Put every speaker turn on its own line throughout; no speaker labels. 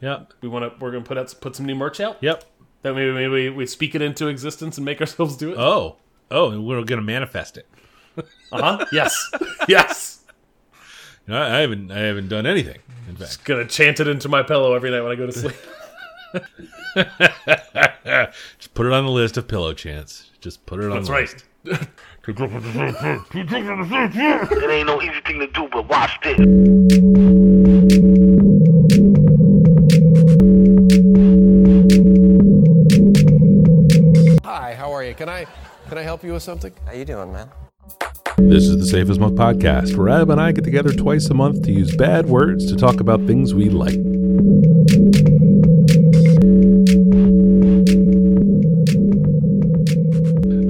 Yep.
We want to. We're gonna put out put some new merch out.
Yep.
That maybe maybe we, we speak it into existence and make ourselves do it.
Oh. Oh, and we're gonna manifest it.
Uh huh. yes. Yes.
No, I haven't. I haven't done anything. In fact,
Gonna chant it into my pillow every night when I go to sleep.
just put it on the list of pillow chants. Just put it on
That's
the
right.
list.
It ain't no easy thing to do, but watch this.
Can I can I help you with something?
How you doing, man?
This is the Safe as Milk podcast, where Adam and I get together twice a month to use bad words to talk about things we like.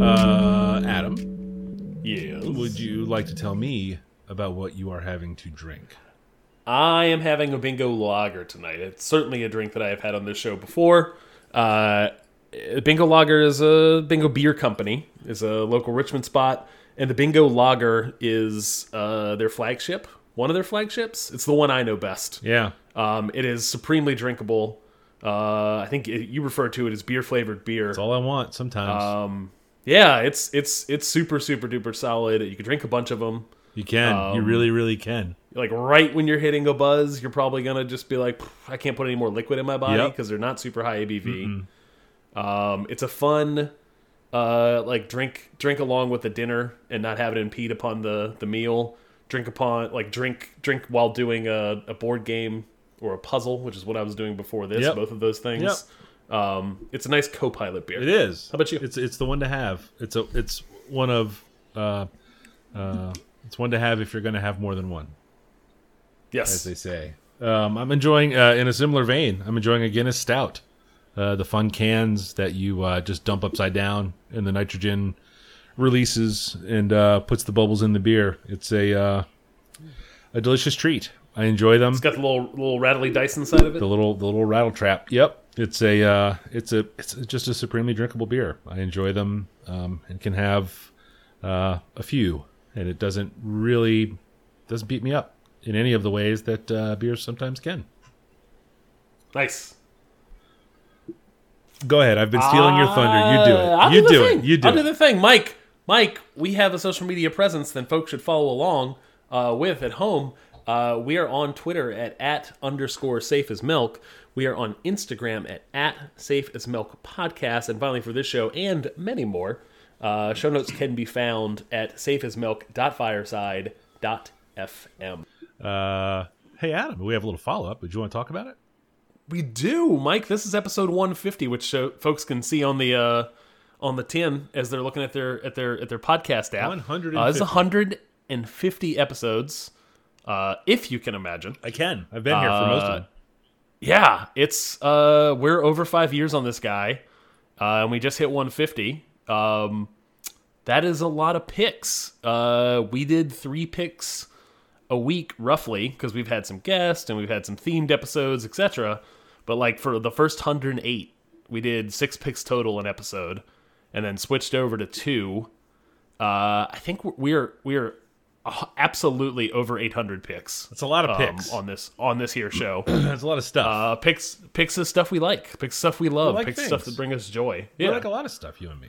Uh, Adam,
Yes.
would you like to tell me about what you are having to drink?
I am having a bingo lager tonight. It's certainly a drink that I have had on this show before. Uh, bingo lager is a bingo beer company. is a local Richmond spot, and the bingo lager is uh, their flagship. One of their flagships. It's the one I know best.
Yeah,
Um, it is supremely drinkable. Uh, I think it, you refer to it as beer flavored beer.
that's all I want. Sometimes
Um, yeah, it's it's it's super super duper solid. You can drink a bunch of them.
you can. you
um,
really, really can.
Like right when you're hitting a buzz, you're probably gonna just be like, I can't put any more liquid in my body
Yep.
because they're not super high ABV. Um, it's a fun, uh, like drink drink along with the dinner and not have it impede upon the the meal. Drink upon like drink drink while doing a, a board game or a puzzle, which is what I was doing before this.
Yep.
Both of those things. Um, it's a nice co-pilot beer.
It is.
How about you?
It's it's the one to have. It's a it's one of uh uh it's one to have if you're going to have more than one,
Yes, as
they say. Um, I'm enjoying uh, in a similar vein. I'm enjoying a Guinness Stout. Uh, the fun cans that you uh, just dump upside down, and the nitrogen releases and uh, puts the bubbles in the beer. It's a uh, a delicious treat. I enjoy them.
It's got the little little rattly dice inside of it.
the little the little rattle trap. Yep, it's a uh, it's a it's just a supremely drinkable beer. I enjoy them um, and can have uh, a few, and it doesn't really doesn't beat me up in any of the ways that uh, beers sometimes can.
Nice.
Go ahead. I've been stealing your thunder. You do
Uh,
it. You
the
do it. You do
I'll do
it.
the thing, Mike. Mike, we have a social media presence that folks should follow along uh, with at home. Uh, we are on Twitter at at underscore safe as milk. We are on Instagram at at safe as milk podcast. And finally, for this show and many more, uh, show notes can be found at safeasmilk.fireside.fm.
Uh, hey Adam, we have a little follow up. Would you want to talk about it?
We do, Mike. This is episode 150, which show, folks can see on the uh, on the tin as they're looking at their at their at their podcast app.
150.
Uh, it's 150 episodes, uh, if you can imagine.
I can. I've been here for most of
Uh,
it.
Yeah, it's uh, we're over five years on this guy, uh, and we just hit 150. Um, that is a lot of picks. Uh, we did three picks a week roughly because we've had some guests and we've had some themed episodes, etc. But like for the first 108, we did six picks total an episode, and then switched over to two. Uh, I think we're we're absolutely over 800 picks.
That's a lot of
um,
picks.
on this on this here show.
That's a lot of stuff.
Uh, picks picks of stuff we like, picks stuff we love,
like
picks stuff
things.
that bring us joy.
we
Yeah,
like a lot of stuff, you and me.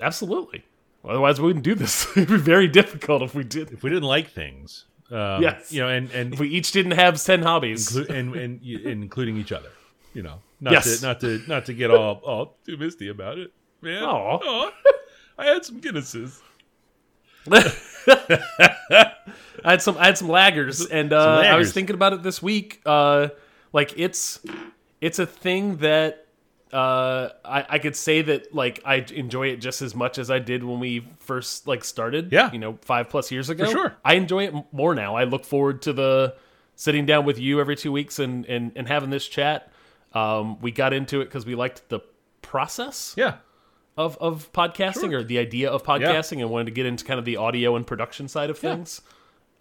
absolutely. Otherwise, we wouldn't do this. It'd be very difficult if we did.
If we didn't like things, um,
Yes.
you know, and and
we each didn't have ten hobbies.
inclu- and, and and including each other. You know, not
Yes.
to not to not to get all all too misty about it, man.
Aw.
Aw. I had some Guinnesses.
I had some I had some laggers, and uh, I was thinking about it this week. Uh, like it's it's a thing that uh, I, I could say that like I enjoy it just as much as I did when we first like started.
Yeah.
you know, five plus years ago.
sure.
I enjoy it more now. I look forward to the sitting down with you every two weeks and and, and having this chat. Um, we got into it because we liked the process
Yeah,
of, of podcasting or the idea of podcasting and wanted to get into kind of the audio and production side of
Yeah.
things.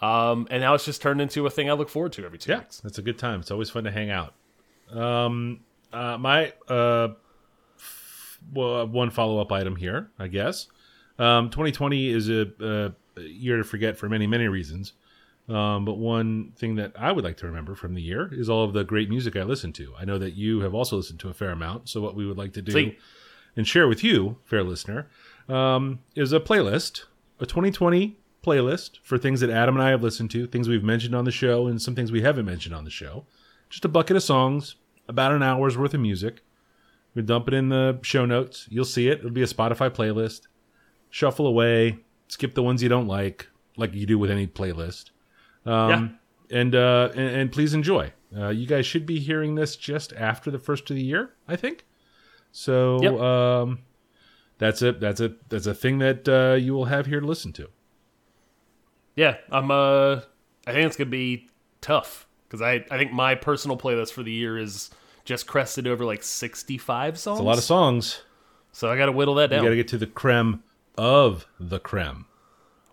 Um, and now it's just turned into a thing I look forward to every two
yeah,
weeks.
it's a good time. It's always fun to hang out. Um, uh, my uh, f- well, one follow up item here, I guess. Um, 2020 is a, a year to forget for many many reasons. Um, but one thing that I would like to remember from the year is all of the great music I listened to. I know that you have also listened to a fair amount. So what we would like to do
Sweet.
and share with you, fair listener, um, is a playlist, a 2020 playlist for things that Adam and I have listened to, things we've mentioned on the show, and some things we haven't mentioned on the show. Just a bucket of songs, about an hour's worth of music. We dump it in the show notes. You'll see it. It'll be a Spotify playlist. Shuffle away. Skip the ones you don't like, like you do with any playlist. Um, And, uh, and and please enjoy. Uh, you guys should be hearing this just after the first of the year, I think. So
Yep.
um, that's it. that's a that's a thing that uh, you will have here to listen to.
Yeah, I'm. Uh, I think it's gonna be tough because I I think my personal playlist for the year is just crested over like 65 songs.
It's a lot of songs.
So I got to whittle that
You
down.
got to get to the creme of the creme.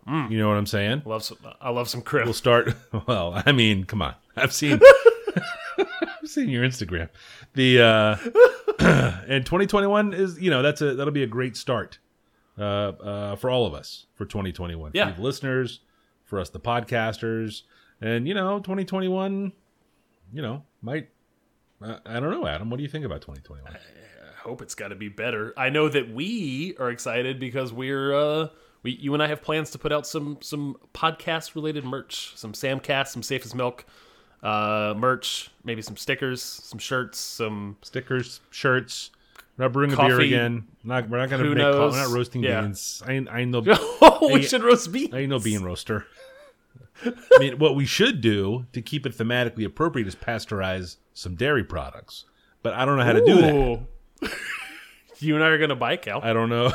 Mm.
You know what I'm saying?
love some. I love some creme.
We'll start. Well, I mean, come on. I've seen. I've seen your Instagram. The uh, and 2021 is you know that's a that'll be a great start uh, uh, for all of us for 2021.
Yeah.
for the listeners, for us the podcasters, and you know 2021. You know might. I don't know, Adam. What do you think about 2021?
I hope it's got to be better. I know that we are excited because we're uh we you and I have plans to put out some some podcast related merch, some Samcast, some Safe as Milk uh merch, maybe some stickers, some shirts, some
Stickers, shirts. We're not brewing a beer
Coffee.
again. Not, we're not going to
Who
make.
Knows?
we're not roasting
Yeah.
beans. I, I know.
Oh, we
Hey,
should roast beef.
I ain't no bean roaster. I mean, what we should do to keep it thematically appropriate is pasteurize some dairy products. But I don't know how to do that.
You and I are gonna buy cow.
I don't know.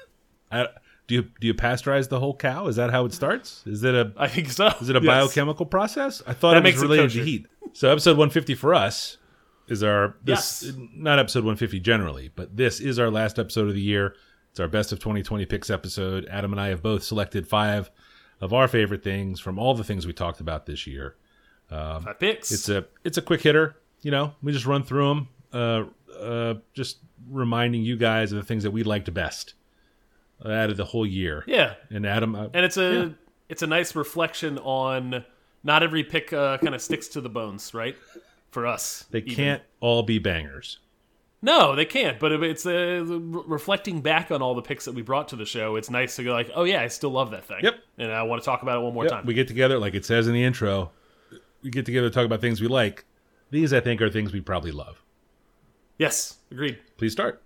I, do you do you pasteurize the whole cow? Is that how it starts? Is it a
I think so.
is it a
Yes.
biochemical process? I thought
That
it was
makes it
related to heat. So episode 150 for us is our this
Yes.
not episode 150 generally, but this is our last episode of the year. It's our best of 2020 picks episode. Adam and I have both selected five of our favorite things from all the things we talked about this year.
Five picks.
It's a it's a quick hitter. You know, we just run through them, uh, uh, just reminding you guys of the things that we liked best out of the whole year.
yeah,
And Adam, uh,
and it's a it's a nice reflection on not every pick uh, kind of sticks to the bones, right? For us,
they
even.
can't all be bangers.
No, they can't. But it's uh, reflecting back on all the picks that we brought to the show. It's nice to go like, oh yeah, I still love that thing.
Yep.
And I want to talk about it one more
Yep,
time.
we get together, like it says in the intro. We get together to talk about things we like. These, I think, are things we probably love.
yes, agreed.
Please start.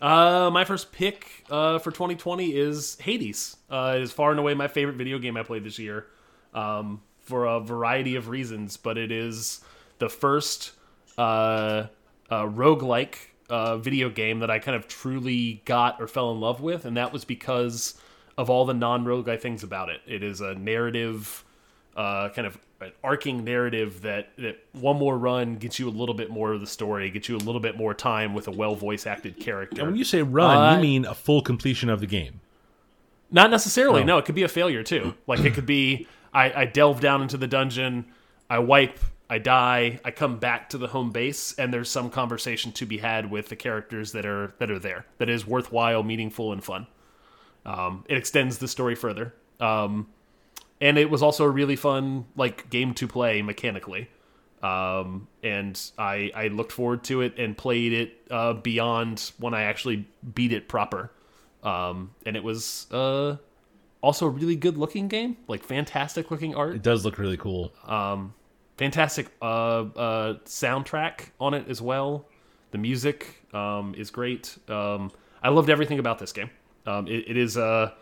Uh, my first pick uh, for 2020 is Hades. Uh, it is far and away my favorite video game I played this year, um, for a variety of reasons. But it is the first uh, uh, roguelike uh, video game that I kind of truly got or fell in love with, and that was because of all the non-roguelike things about it. It is a narrative, uh, kind of an arcing narrative that that one more run gets you a little bit more of the story, gets you a little bit more time with a well voice acted character.
And when you say run,
Uh,
you mean a full completion of the game.
Not necessarily.
Oh.
No, it could be a failure too. Like it could be I, I delve down into the dungeon, I wipe, I die, I come back to the home base, and there's some conversation to be had with the characters that are that are there. That is worthwhile, meaningful, and fun. Um, it extends the story further. Um, and it was also a really fun like game to play mechanically. Um, and I I looked forward to it and played it uh, beyond when I actually beat it proper. Um, and it was uh, also a really good looking game, like fantastic looking art,
It does look really cool.
fantastic uh, uh, soundtrack on it as well. The music um, is great. Um, I loved everything about this game. Um, it, it is uh,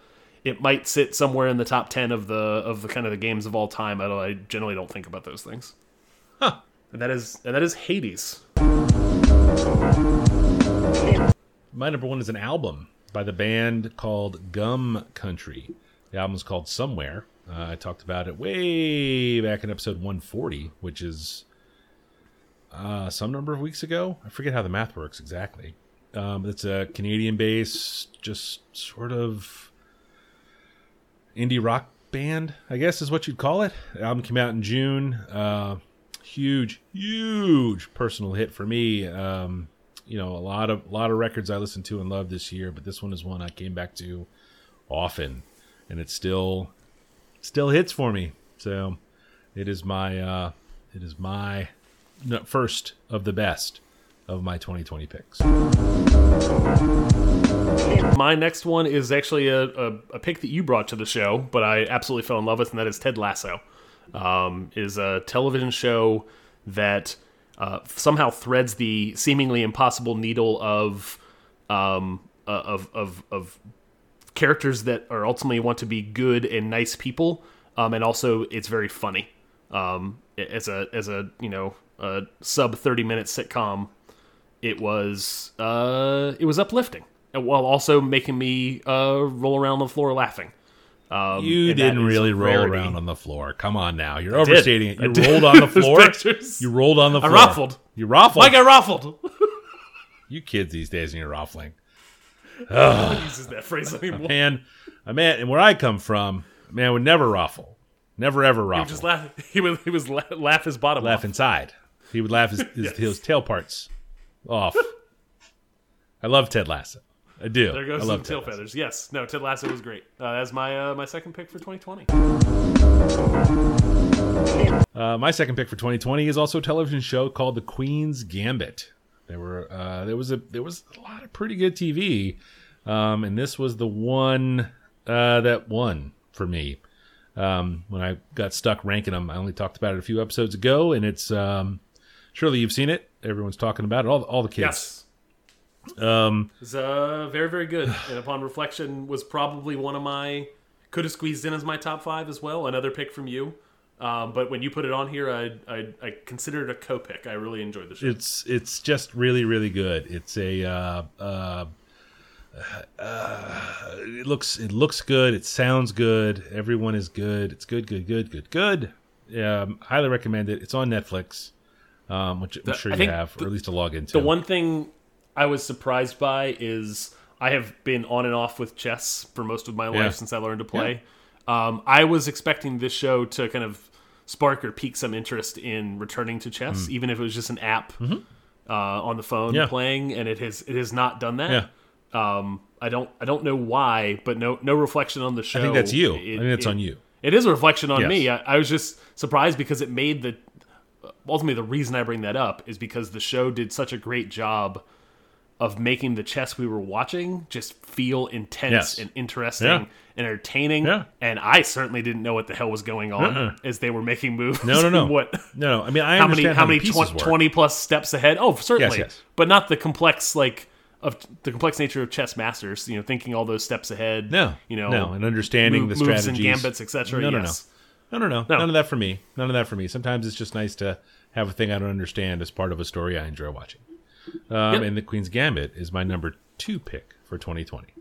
it might sit somewhere in the top ten of the of the kind of the games of all time. I, don't, I generally don't think about those things.
Huh.
And that is and that is Hades.
My number one is an album by the band called Gum Country. The album is called Somewhere. Uh, I talked about it way back in episode 140, which is uh, some number of weeks ago. I forget how the math works exactly. Um, it's a Canadian based, just sort of indie rock band, I guess is what you'd call it. The album came out in June. Uh, huge, huge personal hit for me. Um, you know, a lot of a lot of records I listened to and loved this year, but this one is one I came back to often, and it still still hits for me. So it is my uh, it is my first of the best of my 2020 picks.
My next one is actually a, a, a pick that you brought to the show, but I absolutely fell in love with, and that is Ted Lasso. Um, is a television show that uh, somehow threads the seemingly impossible needle of um, uh, of, of of characters that are ultimately want to be good and nice people, um, and also it's very funny. Um, as a as a you know a sub thirty minute sitcom, it was uh, it was uplifting, while also making me uh, roll around on the floor laughing. Um,
You didn't really roll
rarity.
around on the floor. Come on now, you're
did.
overstating it.
I
You
did.
rolled on the floor. You rolled on the
I
floor.
ruffled.
You ruffled.
Like I ruffled.
you kids these days and you're ruffling.
uses that phrase anymore.
Man, a man, and where I come from, a man would never ruffle, never ever
He would
ruffle.
just laugh. He would he was la laugh his bottom
laugh
off.
inside. He would laugh his, his,
Yes.
his tail parts off. I love Ted Lasso. I do.
There goes
I
some
love
tail
Ted Lasso.
feathers. Yes, no, Ted Lasso was great. Uh, that's my uh, my second pick for 2020.
Uh, my second pick for 2020 is also a television show called The Queen's Gambit. There were uh, there was a there was a lot of pretty good TV, um, and this was the one uh, that won for me. Um, when I got stuck ranking them, I only talked about it a few episodes ago, and it's um, surely you've seen it. Everyone's talking about it. All all the kids.
Yes,
Um,
it's uh, very very good. and upon reflection, was probably one of my could have squeezed in as my top five as well. Another pick from you. Um, but when you put it on here, I I, I considered it a co-pick. I really enjoyed the show.
it's it's just really really good. It's a uh, uh, uh, it looks it looks good. It sounds good. Everyone is good. It's good good good good good. Um, highly recommend it. It's on Netflix, um, which I'm sure you have, or at least a log into.
The one thing I was surprised by is I have been on and off with chess for most of my life
Yeah.
since I learned to play. Um, I was expecting this show to kind of spark or pique some interest in returning to chess, even if it was just an app uh, on the phone.
Yeah.
playing, and it has it has not done that.
Yeah.
Um, I don't I don't know why, but no no reflection on the show.
I think that's you.
It-
I think that's
it-
on you.
It is a reflection on
Yes.
me. I, I was just surprised because it made the ultimately the reason I bring that up is because the show did such a great job of making the chess we were watching just feel intense
Yes.
and interesting
Yeah.
and entertaining.
Yeah.
And I certainly didn't know what the hell was going on
Uh-uh.
as they were making moves.
No, no, no.
what
No, no. I mean, I
how many
understand
how many tw-. 20 plus steps ahead? Oh, certainly.
yes.
But not the complex like of the complex nature of chess masters, you know, thinking all those steps ahead.
No,
you know,
no, and understanding
move-
the
moves and
strategies,
gambits, etc.
No, no,
yes.
no, no, no, no,
No.
none of that for me. None of that for me. Sometimes it's just nice to have a thing I don't understand as part of a story I enjoy watching. Um,
Yep.
And the Queen's Gambit is my number two pick for 2020.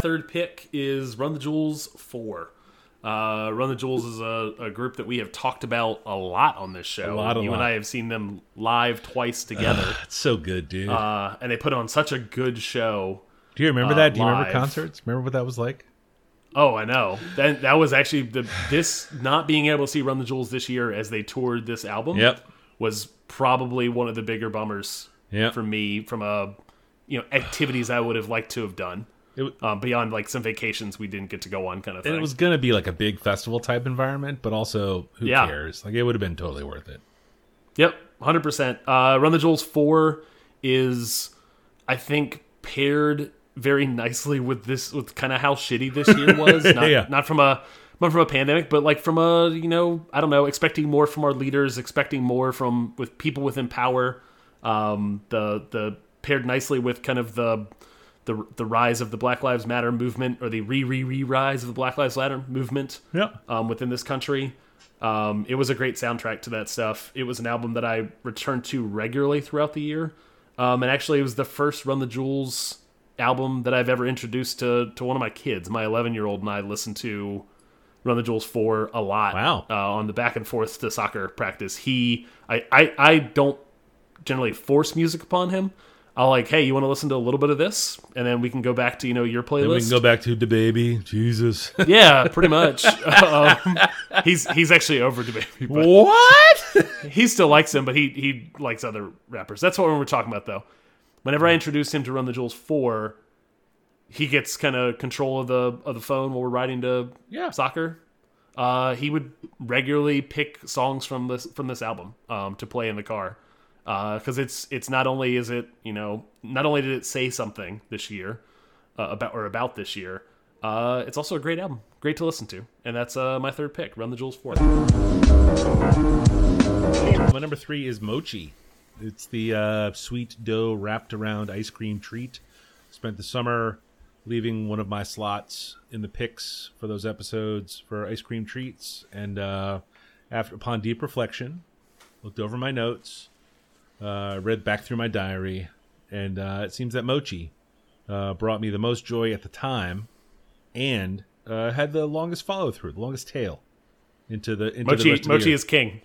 Third pick is Run the Jewels 4. Uh, Run the Jewels is a, a group that we have talked about a lot on this show.
A lot, a
you
lot.
and I have seen them live twice together.
That's so good, dude.
uh, and they put on such a good show.
Do you remember
uh,
that? Do you remember concerts? Remember what that was like?
Oh, I know. That that was actually the this not being able to see Run the Jewels this year as they toured this album.
Yep.
was probably one of the bigger bummers
Yep.
for me from a you know activities I would have liked to have done.
It,
Um, beyond like some vacations we didn't get to go on, kind of thing.
and it was gonna be like a big festival type environment, but also who
Yeah.
cares? Like it would have been totally worth it.
Yep, hundred percent. Uh, Run the Jewels four is, I think, paired very nicely with this with kind of how shitty this year was. Not,
Yeah.
not from a not from a pandemic, but like from a you know I don't know, expecting more from our leaders, expecting more from with people within power. Um, the the paired nicely with kind of the. The, the rise of the Black Lives Matter movement, or the re re re rise of the Black Lives Matter movement,
Yeah.
um, within this country. Um, it was a great soundtrack to that stuff. It was an album that I returned to regularly throughout the year. Um, and actually, it was the first Run the Jewels album that I've ever introduced to, to one of my kids. My 11 year old and I listened to Run the Jewels 4 a lot.
Wow.
Uh, on the back and forth to soccer practice. He, I, I, I don't generally force music upon him. I'll like, hey, you want to listen to a little bit of this, and then we can go back to you know your playlist.
Then we can go back to the baby. Jesus.
Yeah, pretty much. um, he's he's actually over to baby,
what?
he still likes him, but he he likes other rappers. That's what we're talking about, though. Whenever I introduce him to Run the Jewels four, he gets kind of control of the of the phone while we're riding to
Yeah.
soccer. Uh, he would regularly pick songs from this from this album um, to play in the car because it's it's not only is it you know not only did it say something this year uh, about or about this year, uh, it's also a great album, great to listen to, and that's uh, my third pick. Run the Jewels fourth.
My number three is mochi. It's the uh, sweet dough wrapped around ice cream treat. Spent the summer leaving one of my slots in the picks for those episodes for ice cream treats, and uh, after upon deep reflection, looked over my notes, uh, read back through my diary, and uh, it seems that mochi uh, brought me the most joy at the time, and uh, had the longest follow through, the longest tail into the into the
Mochi
the
Mochi is king.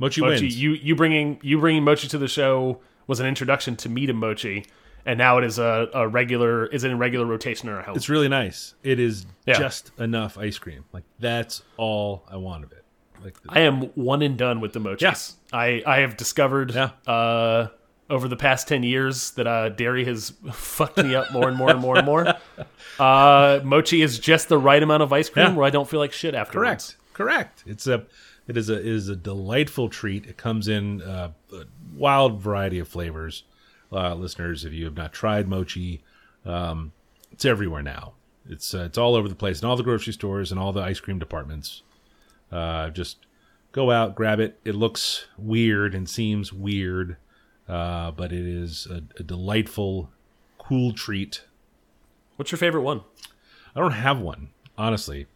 Mochi,
Mochi,
wins.
you you bringing you bringing Mochi to the show was an introduction to me to Mochi, and now it is a, a regular is in regular rotation in our house.
It's really nice. It is
Yeah.
just enough ice cream. Like that's all I want of it. Like
I am one and done with the mochis.
Yeah.
I I have discovered
Yeah.
uh, over the past ten years that uh, dairy has fucked me up more and more and more and more. Uh, mochi is just the right amount of ice cream
Yeah.
where I don't feel like shit afterwards.
correct, correct. It's a it is a it is a delightful treat. It comes in uh, a wild variety of flavors. Uh, listeners, if you have not tried mochi, um, it's everywhere now. It's uh, it's all over the place in all the grocery stores and all the ice cream departments. Uh, just go out, grab it. It looks weird and seems weird, uh, but it is a, a delightful, cool treat
What's your favorite one?
I don't have one, honestly.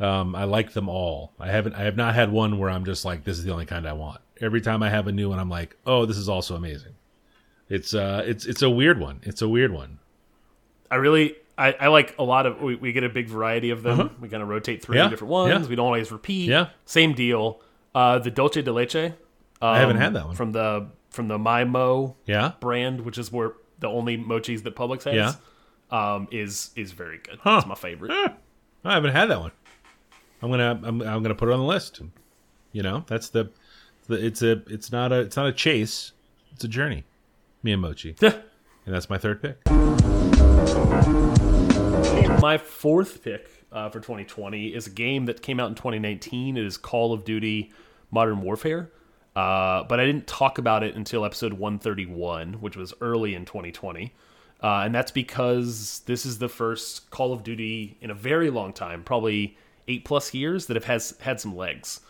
Um, I like them all. I haven't. I have not had one where I'm just like, this is the only kind I want. Every time I have a new one, I'm like, oh, this is also amazing. It's uh, it's it's a weird one. It's a weird one.
I really I, I like a lot of we, we get a big variety of them. We kind of rotate through.
Yeah,
different ones.
yeah.
We don't always repeat.
Yeah.
Same deal. Uh, the Dolce de Leche. Um,
I haven't had that one.
from the from the My Mo
Yeah.
brand, which is where the only mochis that Publix has.
Yeah.
Um, is is very good.
Huh.
It's my favorite.
I haven't had that one. I'm gonna I'm, I'm gonna put it on the list. You know, that's the, the it's a it's not a it's not a chase. It's a journey. Me and Mochi, and that's my third pick.
My fourth pick uh, for 2020 is a game that came out in 2019. It is Call of Duty Modern Warfare. Uh, but I didn't talk about it until episode 131, which was early in 2020. Uh, and that's because this is the first Call of Duty in a very long time, probably eight plus years, that have has had some legs.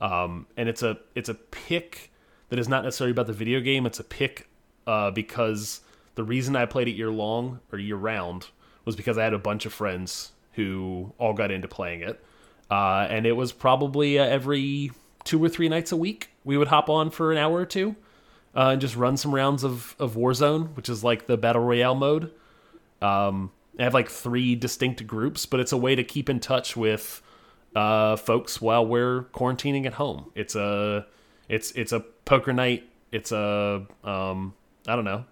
Um, and it's a it's a pick that is not necessarily about the video game. It's a pick uh, because the reason I played it year long or year round was because I had a bunch of friends who all got into playing it, uh, and it was probably uh, every two or three nights a week we would hop on for an hour or two uh, and just run some rounds of of Warzone, which is like the battle royale mode. Um, I have like three distinct groups, but it's a way to keep in touch with uh, folks while we're quarantining at home. It's a it's it's a poker night. It's a um, I don't know.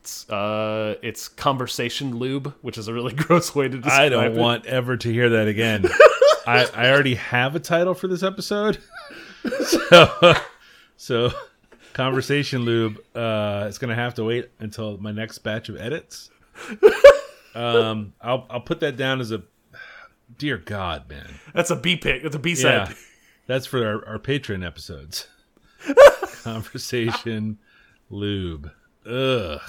It's uh it's conversation lube, which is a really gross way to describe
I don't
it.
want ever to hear that again. I, I already have a title for this episode. So, so conversation lube uh is gonna have to wait until my next batch of edits. Um I'll I'll put that down as a dear God, man.
That's a B pick. That's a B
Yeah.
side.
That's for our, our Patreon episodes. Conversation lube. Ugh.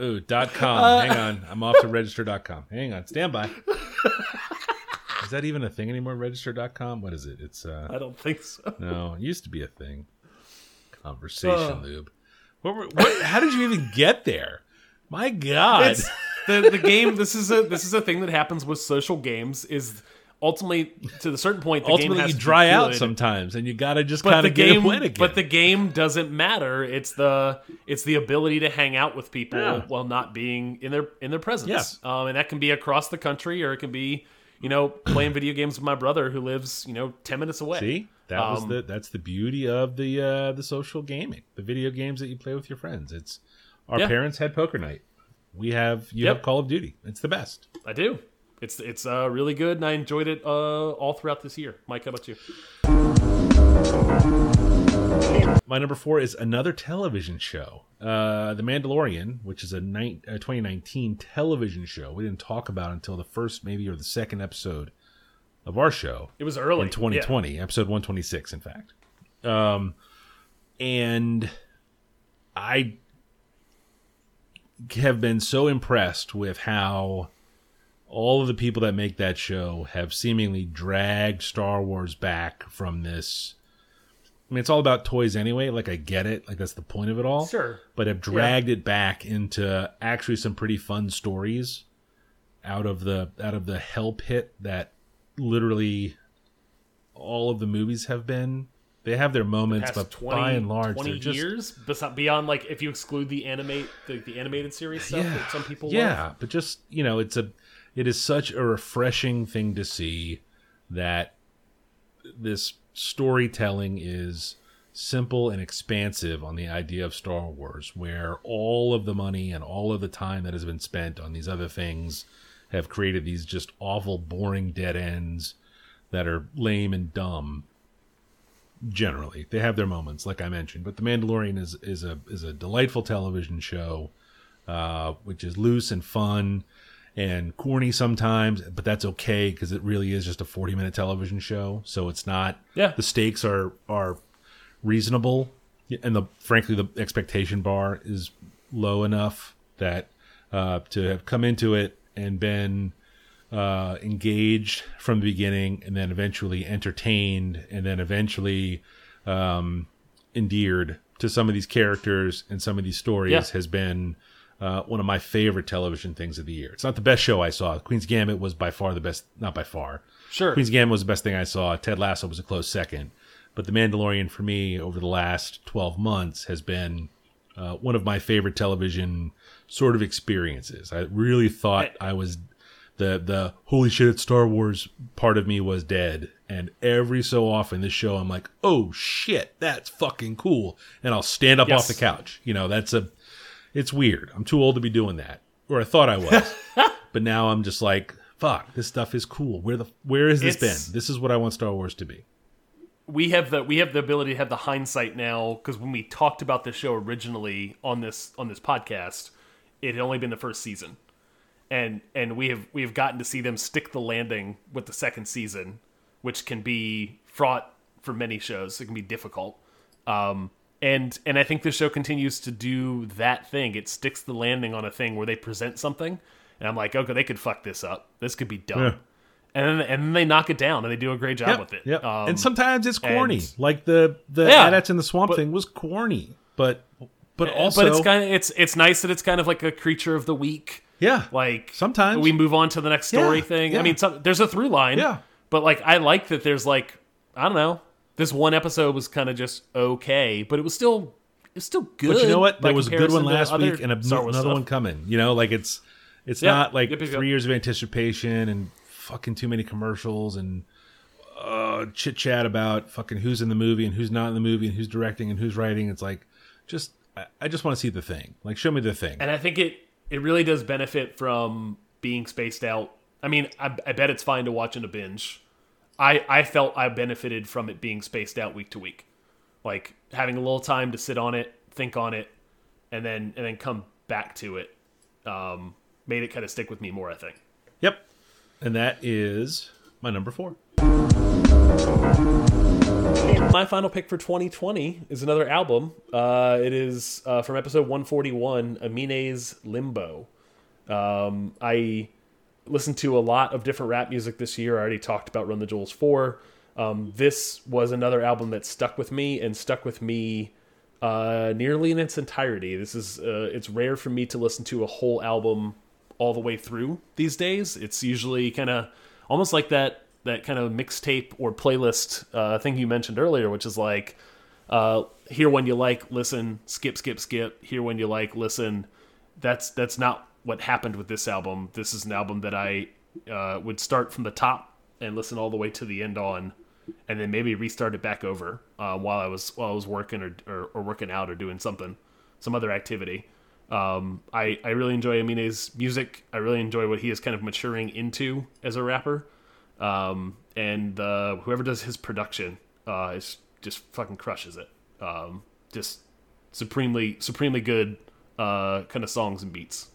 Ooh, dot com. Hang on. I'm off to register dot com. Hang on. Stand by. Is that even a thing anymore? Register dot com? What is it? It's uh
I don't think so.
no, it used to be a thing. Conversation lube. What, were, what how did you even get there? My God.
It's the the game. This is a this is a thing that happens with social games. Is ultimately to the certain point, the game
Ultimately,
has
you dry out sometimes, and you got to just kind
the
of
game,
win again.
but the game doesn't matter. It's the it's the ability to hang out with people
Yeah.
while not being in their in their presence.
Yeah.
Um, and that can be across the country, or it can be you know playing video games with my brother who lives you know ten minutes away.
See, that was
Um,
the that's the beauty of the uh, the social gaming, the video games that you play with your friends. It's our
Yeah.
parents had poker night. We have you
Yep.
have Call of Duty. It's the best.
I do. It's it's uh, really good, and I enjoyed it uh, all throughout this year. Mike, how about you?
My number four is another television show, uh, The Mandalorian, which is a, a 2019 television show. We didn't talk about until the first, maybe, or the second episode of our show
It was early
in 2020, episode 126, in fact. Um, and I have been so impressed with how all of the people that make that show have seemingly dragged Star Wars back from this. I mean, it's all about toys anyway. Like, I get it. Like, that's the point of it all.
Sure.
But have dragged it back into actually some pretty fun stories out of the out of the hell pit that literally all of the movies have been. They have their moments,
past
but
20,
by and large,
20
they're just
years beyond like if you exclude the animate the, the animated series stuff
yeah,
that some people
yeah.
love.
But just you know, it's a it is such a refreshing thing to see that this storytelling is simple and expansive on the idea of Star Wars, where all of the money and all of the time that has been spent on these other things have created these just awful, boring dead ends that are lame and dumb. Generally, they have their moments, like I mentioned, but The Mandalorian is is a is a delightful television show, uh, which is loose and fun and corny sometimes, but that's okay because it really is just a forty minute television show. So it's not.
Yeah.
the stakes are are reasonable, and the frankly the expectation bar is low enough that uh, to have come into it and been uh, engaged from the beginning, and then eventually entertained, and then eventually um, endeared to some of these characters and some of these stories
Yeah.
has been uh, one of my favorite television things of the year. It's not the best show I saw. Queen's Gambit was by far the best, not by far.
Sure.
Queen's Gambit was the best thing I saw. Ted Lasso was a close second. But The Mandalorian for me over the last 12 months has been uh, one of my favorite television sort of experiences. I really thought I was the the holy shit it's Star Wars part of me was dead. And every so often this show I'm like, "Oh shit, that's fucking cool." And I'll stand up
Yes.
off the couch. You know, that's a it's weird. I'm too old to be doing that. Or I thought I was. but now I'm just like, fuck, this stuff is cool. Where the where has this
It's-
been? This is what I want Star Wars to be.
we have the we have the ability to have the hindsight now because when we talked about the show originally on this on this podcast, it had only been the first season, and and we have we have gotten to see them stick the landing with the second season, which can be fraught for many shows. It can be difficult, um, and and I think the show continues to do that thing. It sticks the landing on a thing where they present something, and I'm like, okay, they could fuck this up. This could be dumb.
Yeah.
And then, and then they knock it down, and they do a great job with it.
Yep.
Um,
and sometimes it's corny.
and-
like the the
Yeah,
Adats in the Swamp
but-
thing was corny. But but also
but it's kind of it's it's nice that it's kind of like a creature of the week.
Yeah.
Like
Sometimes.
we move on to the next story
Yeah,
thing.
yeah.
I mean, some, there's a through line.
Yeah.
But like, I like that there's like I don't know. This one episode was kind of just okay, but it was still it's still good.
But you know what? There was a good one last week and a, another
stuff.
one coming. You know, like it's it's
Yeah.
not like
yep, yep.
three years of anticipation and fucking too many commercials and uh, chit chat about fucking who's in the movie and who's not in the movie and who's directing and who's writing. It's like just I, I just want to see the thing. Like show me the thing.
And I think it it really does benefit from being spaced out. I mean, I, I bet it's fine to watch in a binge. I I felt I benefited from it being spaced out week to week, like having a little time to sit on it, think on it, and then and then come back to it. Um, made it kind of stick with me more. I think.
Yep. And that is my number four.
My final pick for 2020 is another album. Uh, it is uh, from episode 141, Amine's Limbo. Um, I listened to a lot of different rap music this year. I already talked about Run the Jewels 4. Um, this was another album that stuck with me and stuck with me uh, nearly in its entirety. This is uh, it's rare for me to listen to a whole album all the way through these days. It's usually kind of almost like that that kind of mixtape or playlist uh, thing you mentioned earlier, which is like uh, hear when you like, listen, skip, skip, skip. Hear when you like, listen. That's that's not what happened with this album. This is an album that I uh, would start from the top and listen all the way to the end on, and then maybe restart it back over uh, while I was while I was working or, or or working out or doing something, some other activity. Um, I I really enjoy Amine's music. I really enjoy what he is kind of maturing into as a rapper. Um, and uh, whoever does his production uh, is just fucking crushes it. Um, just supremely, supremely good uh, kind of songs and beats.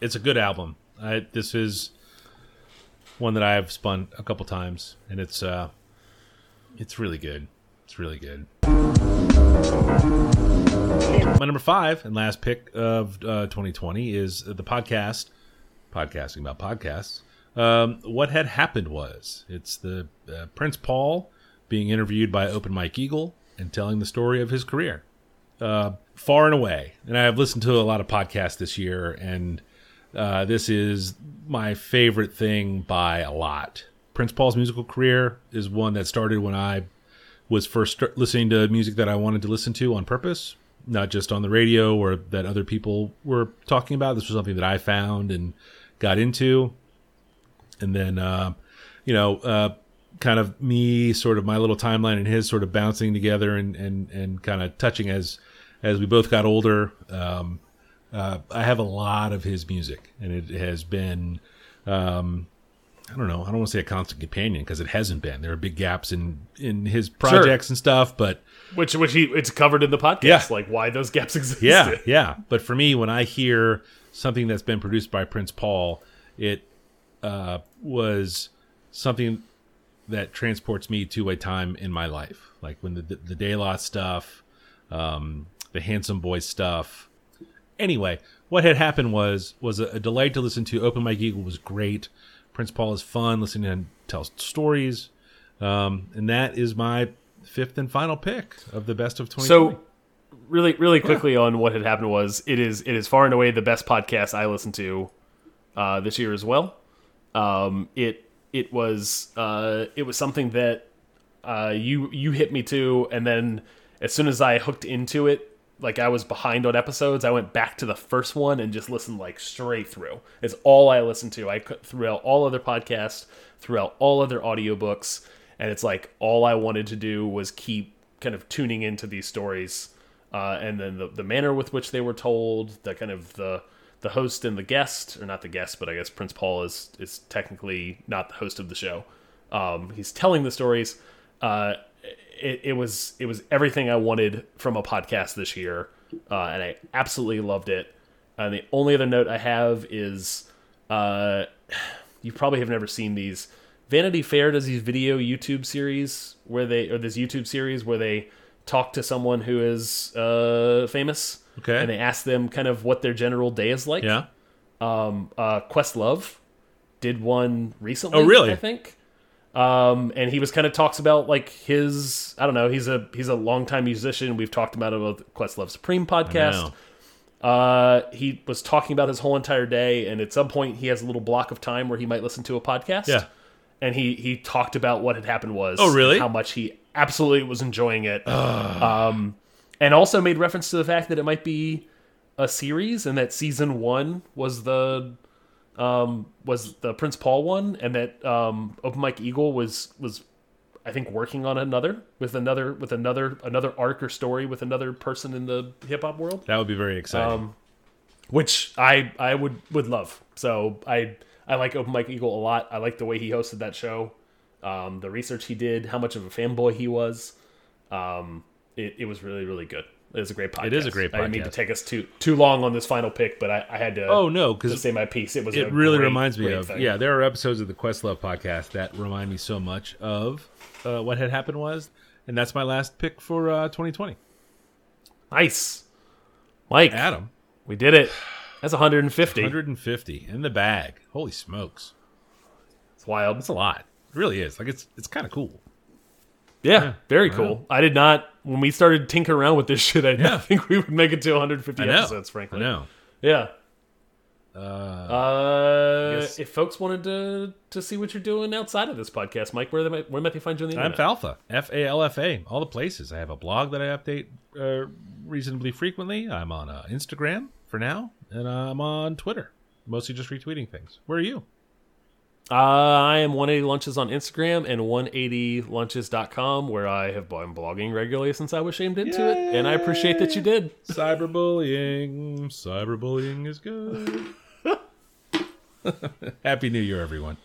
It's a good album. I, this is one that I've spun a couple times, and it's uh, it's really good. It's really good. My number five and last pick of uh, 2020 is the podcast, podcasting about podcasts. Um, what had happened was it's the uh, Prince Paul being interviewed by Open Mike Eagle and telling the story of his career, uh, far and away. And I've listened to a lot of podcasts this year, and uh, this is my favorite thing by a lot. Prince Paul's musical career is one that started when I was first listening to music that I wanted to listen to on purpose, not just on the radio or that other people were talking about. This was something that I found and got into. And then, uh, you know, uh, kind of me, sort of my little timeline and his sort of bouncing together and, and, and kind of touching as, as we both got older. Um, uh, I have a lot of his music and it has been, um, I don't know. I don't want to say a constant companion because it hasn't been. There are big gaps in in his projects and stuff, but
Which, which he, it's covered in the podcast,
Yeah.
like why those gaps exist.
yeah, yeah. But for me, when I hear something that's been produced by Prince Paul, it uh, was something that transports me to a time in my life, like when the the, La stuff, um, the Handsome Boy stuff. Anyway, what had happened was was a, a delight to listen to. Open Mike Eagle was great. Prince Paul is fun. Listening to him tell stories, um, and that is my fifth and final pick of the best of twenty.
So, really, really quickly on what had happened was it is it is far and away the best podcast I listened to uh, this year as well. Um, it it was uh, it was something that uh, you you hit me to, and then as soon as I hooked into it, like I was behind on episodes, I went back to the first one and just listened like straight through. It's all I listened to. I threw all other podcasts, throughout all other audiobooks, and it's like all I wanted to do was keep kind of tuning into these stories, uh, and then the the manner with which they were told, the kind of the the host and the guest, or not the guest, but I guess Prince Paul is is technically not the host of the show. Um, he's telling the stories. Uh, it, it was it was everything I wanted from a podcast this year, uh, and I absolutely loved it. And the only other note I have is, uh, you probably have never seen these. Vanity Fair does these video YouTube series where they or this YouTube series where they talk to someone who is uh, famous,
Okay.
and they ask them kind of what their general day is like
yeah.
um, uh, Questlove did one recently.
Oh, really?
I think. Um, and he was kind of talks about like his I don't know he's a he's a longtime musician. We've talked about it with Questlove Supreme podcast. Uh, he was talking about his whole entire day, and at some point he has a little block of time where he might listen to a podcast.
Yeah.
and he he talked about what had happened was
Oh, really?
how much he absolutely was enjoying it. um, and also made reference to the fact that it might be a series, and that season one was the um, was the Prince Paul one, and that um, Open Mike Eagle was was I think working on another with another with another another arc or story with another person in the hip hop world,
That would be very exciting.
um, which I I would would love. So I I like Open Mike Eagle a lot. I like the way he hosted that show, um, the research he did, how much of a fanboy he was. Um, it, it was really really good. It was a great podcast.
It is a great
I didn't mean to take us too too long on this final pick, but I, I had to.
oh no, because
say my piece. It was.
it really
great,
reminds me of
thing.
yeah. There are episodes of the Questlove podcast that remind me so much of uh, what had happened was, and that's my last pick for uh, 2020.
Nice, Mike.
Adam,
We did it. That's 150.
150 in the bag. Holy smokes,
It's wild.
It's a lot. It really is. Like it's it's kind of cool.
Yeah, very cool. I did not when we started tinkering around with this shit. I
Yeah.
think we would make it to 150
I know.
episodes. Frankly,
I know.
Yeah.
Uh,
Uh, if folks wanted to to see what you're doing outside of this podcast, Mike, where they might, where might they find you on the internet? I'm?
Falfa, F A L F A, all the places. I have a blog that I update uh, reasonably frequently. I'm on uh, Instagram for now, and I'm on Twitter, mostly just retweeting things. Where are you?
Uh, I am 180 lunches on Instagram and 180lunches.com, where I have been blogging regularly since I was shamed into it, and I appreciate that you did.
Cyberbullying. Cyberbullying is good. Happy New Year, everyone.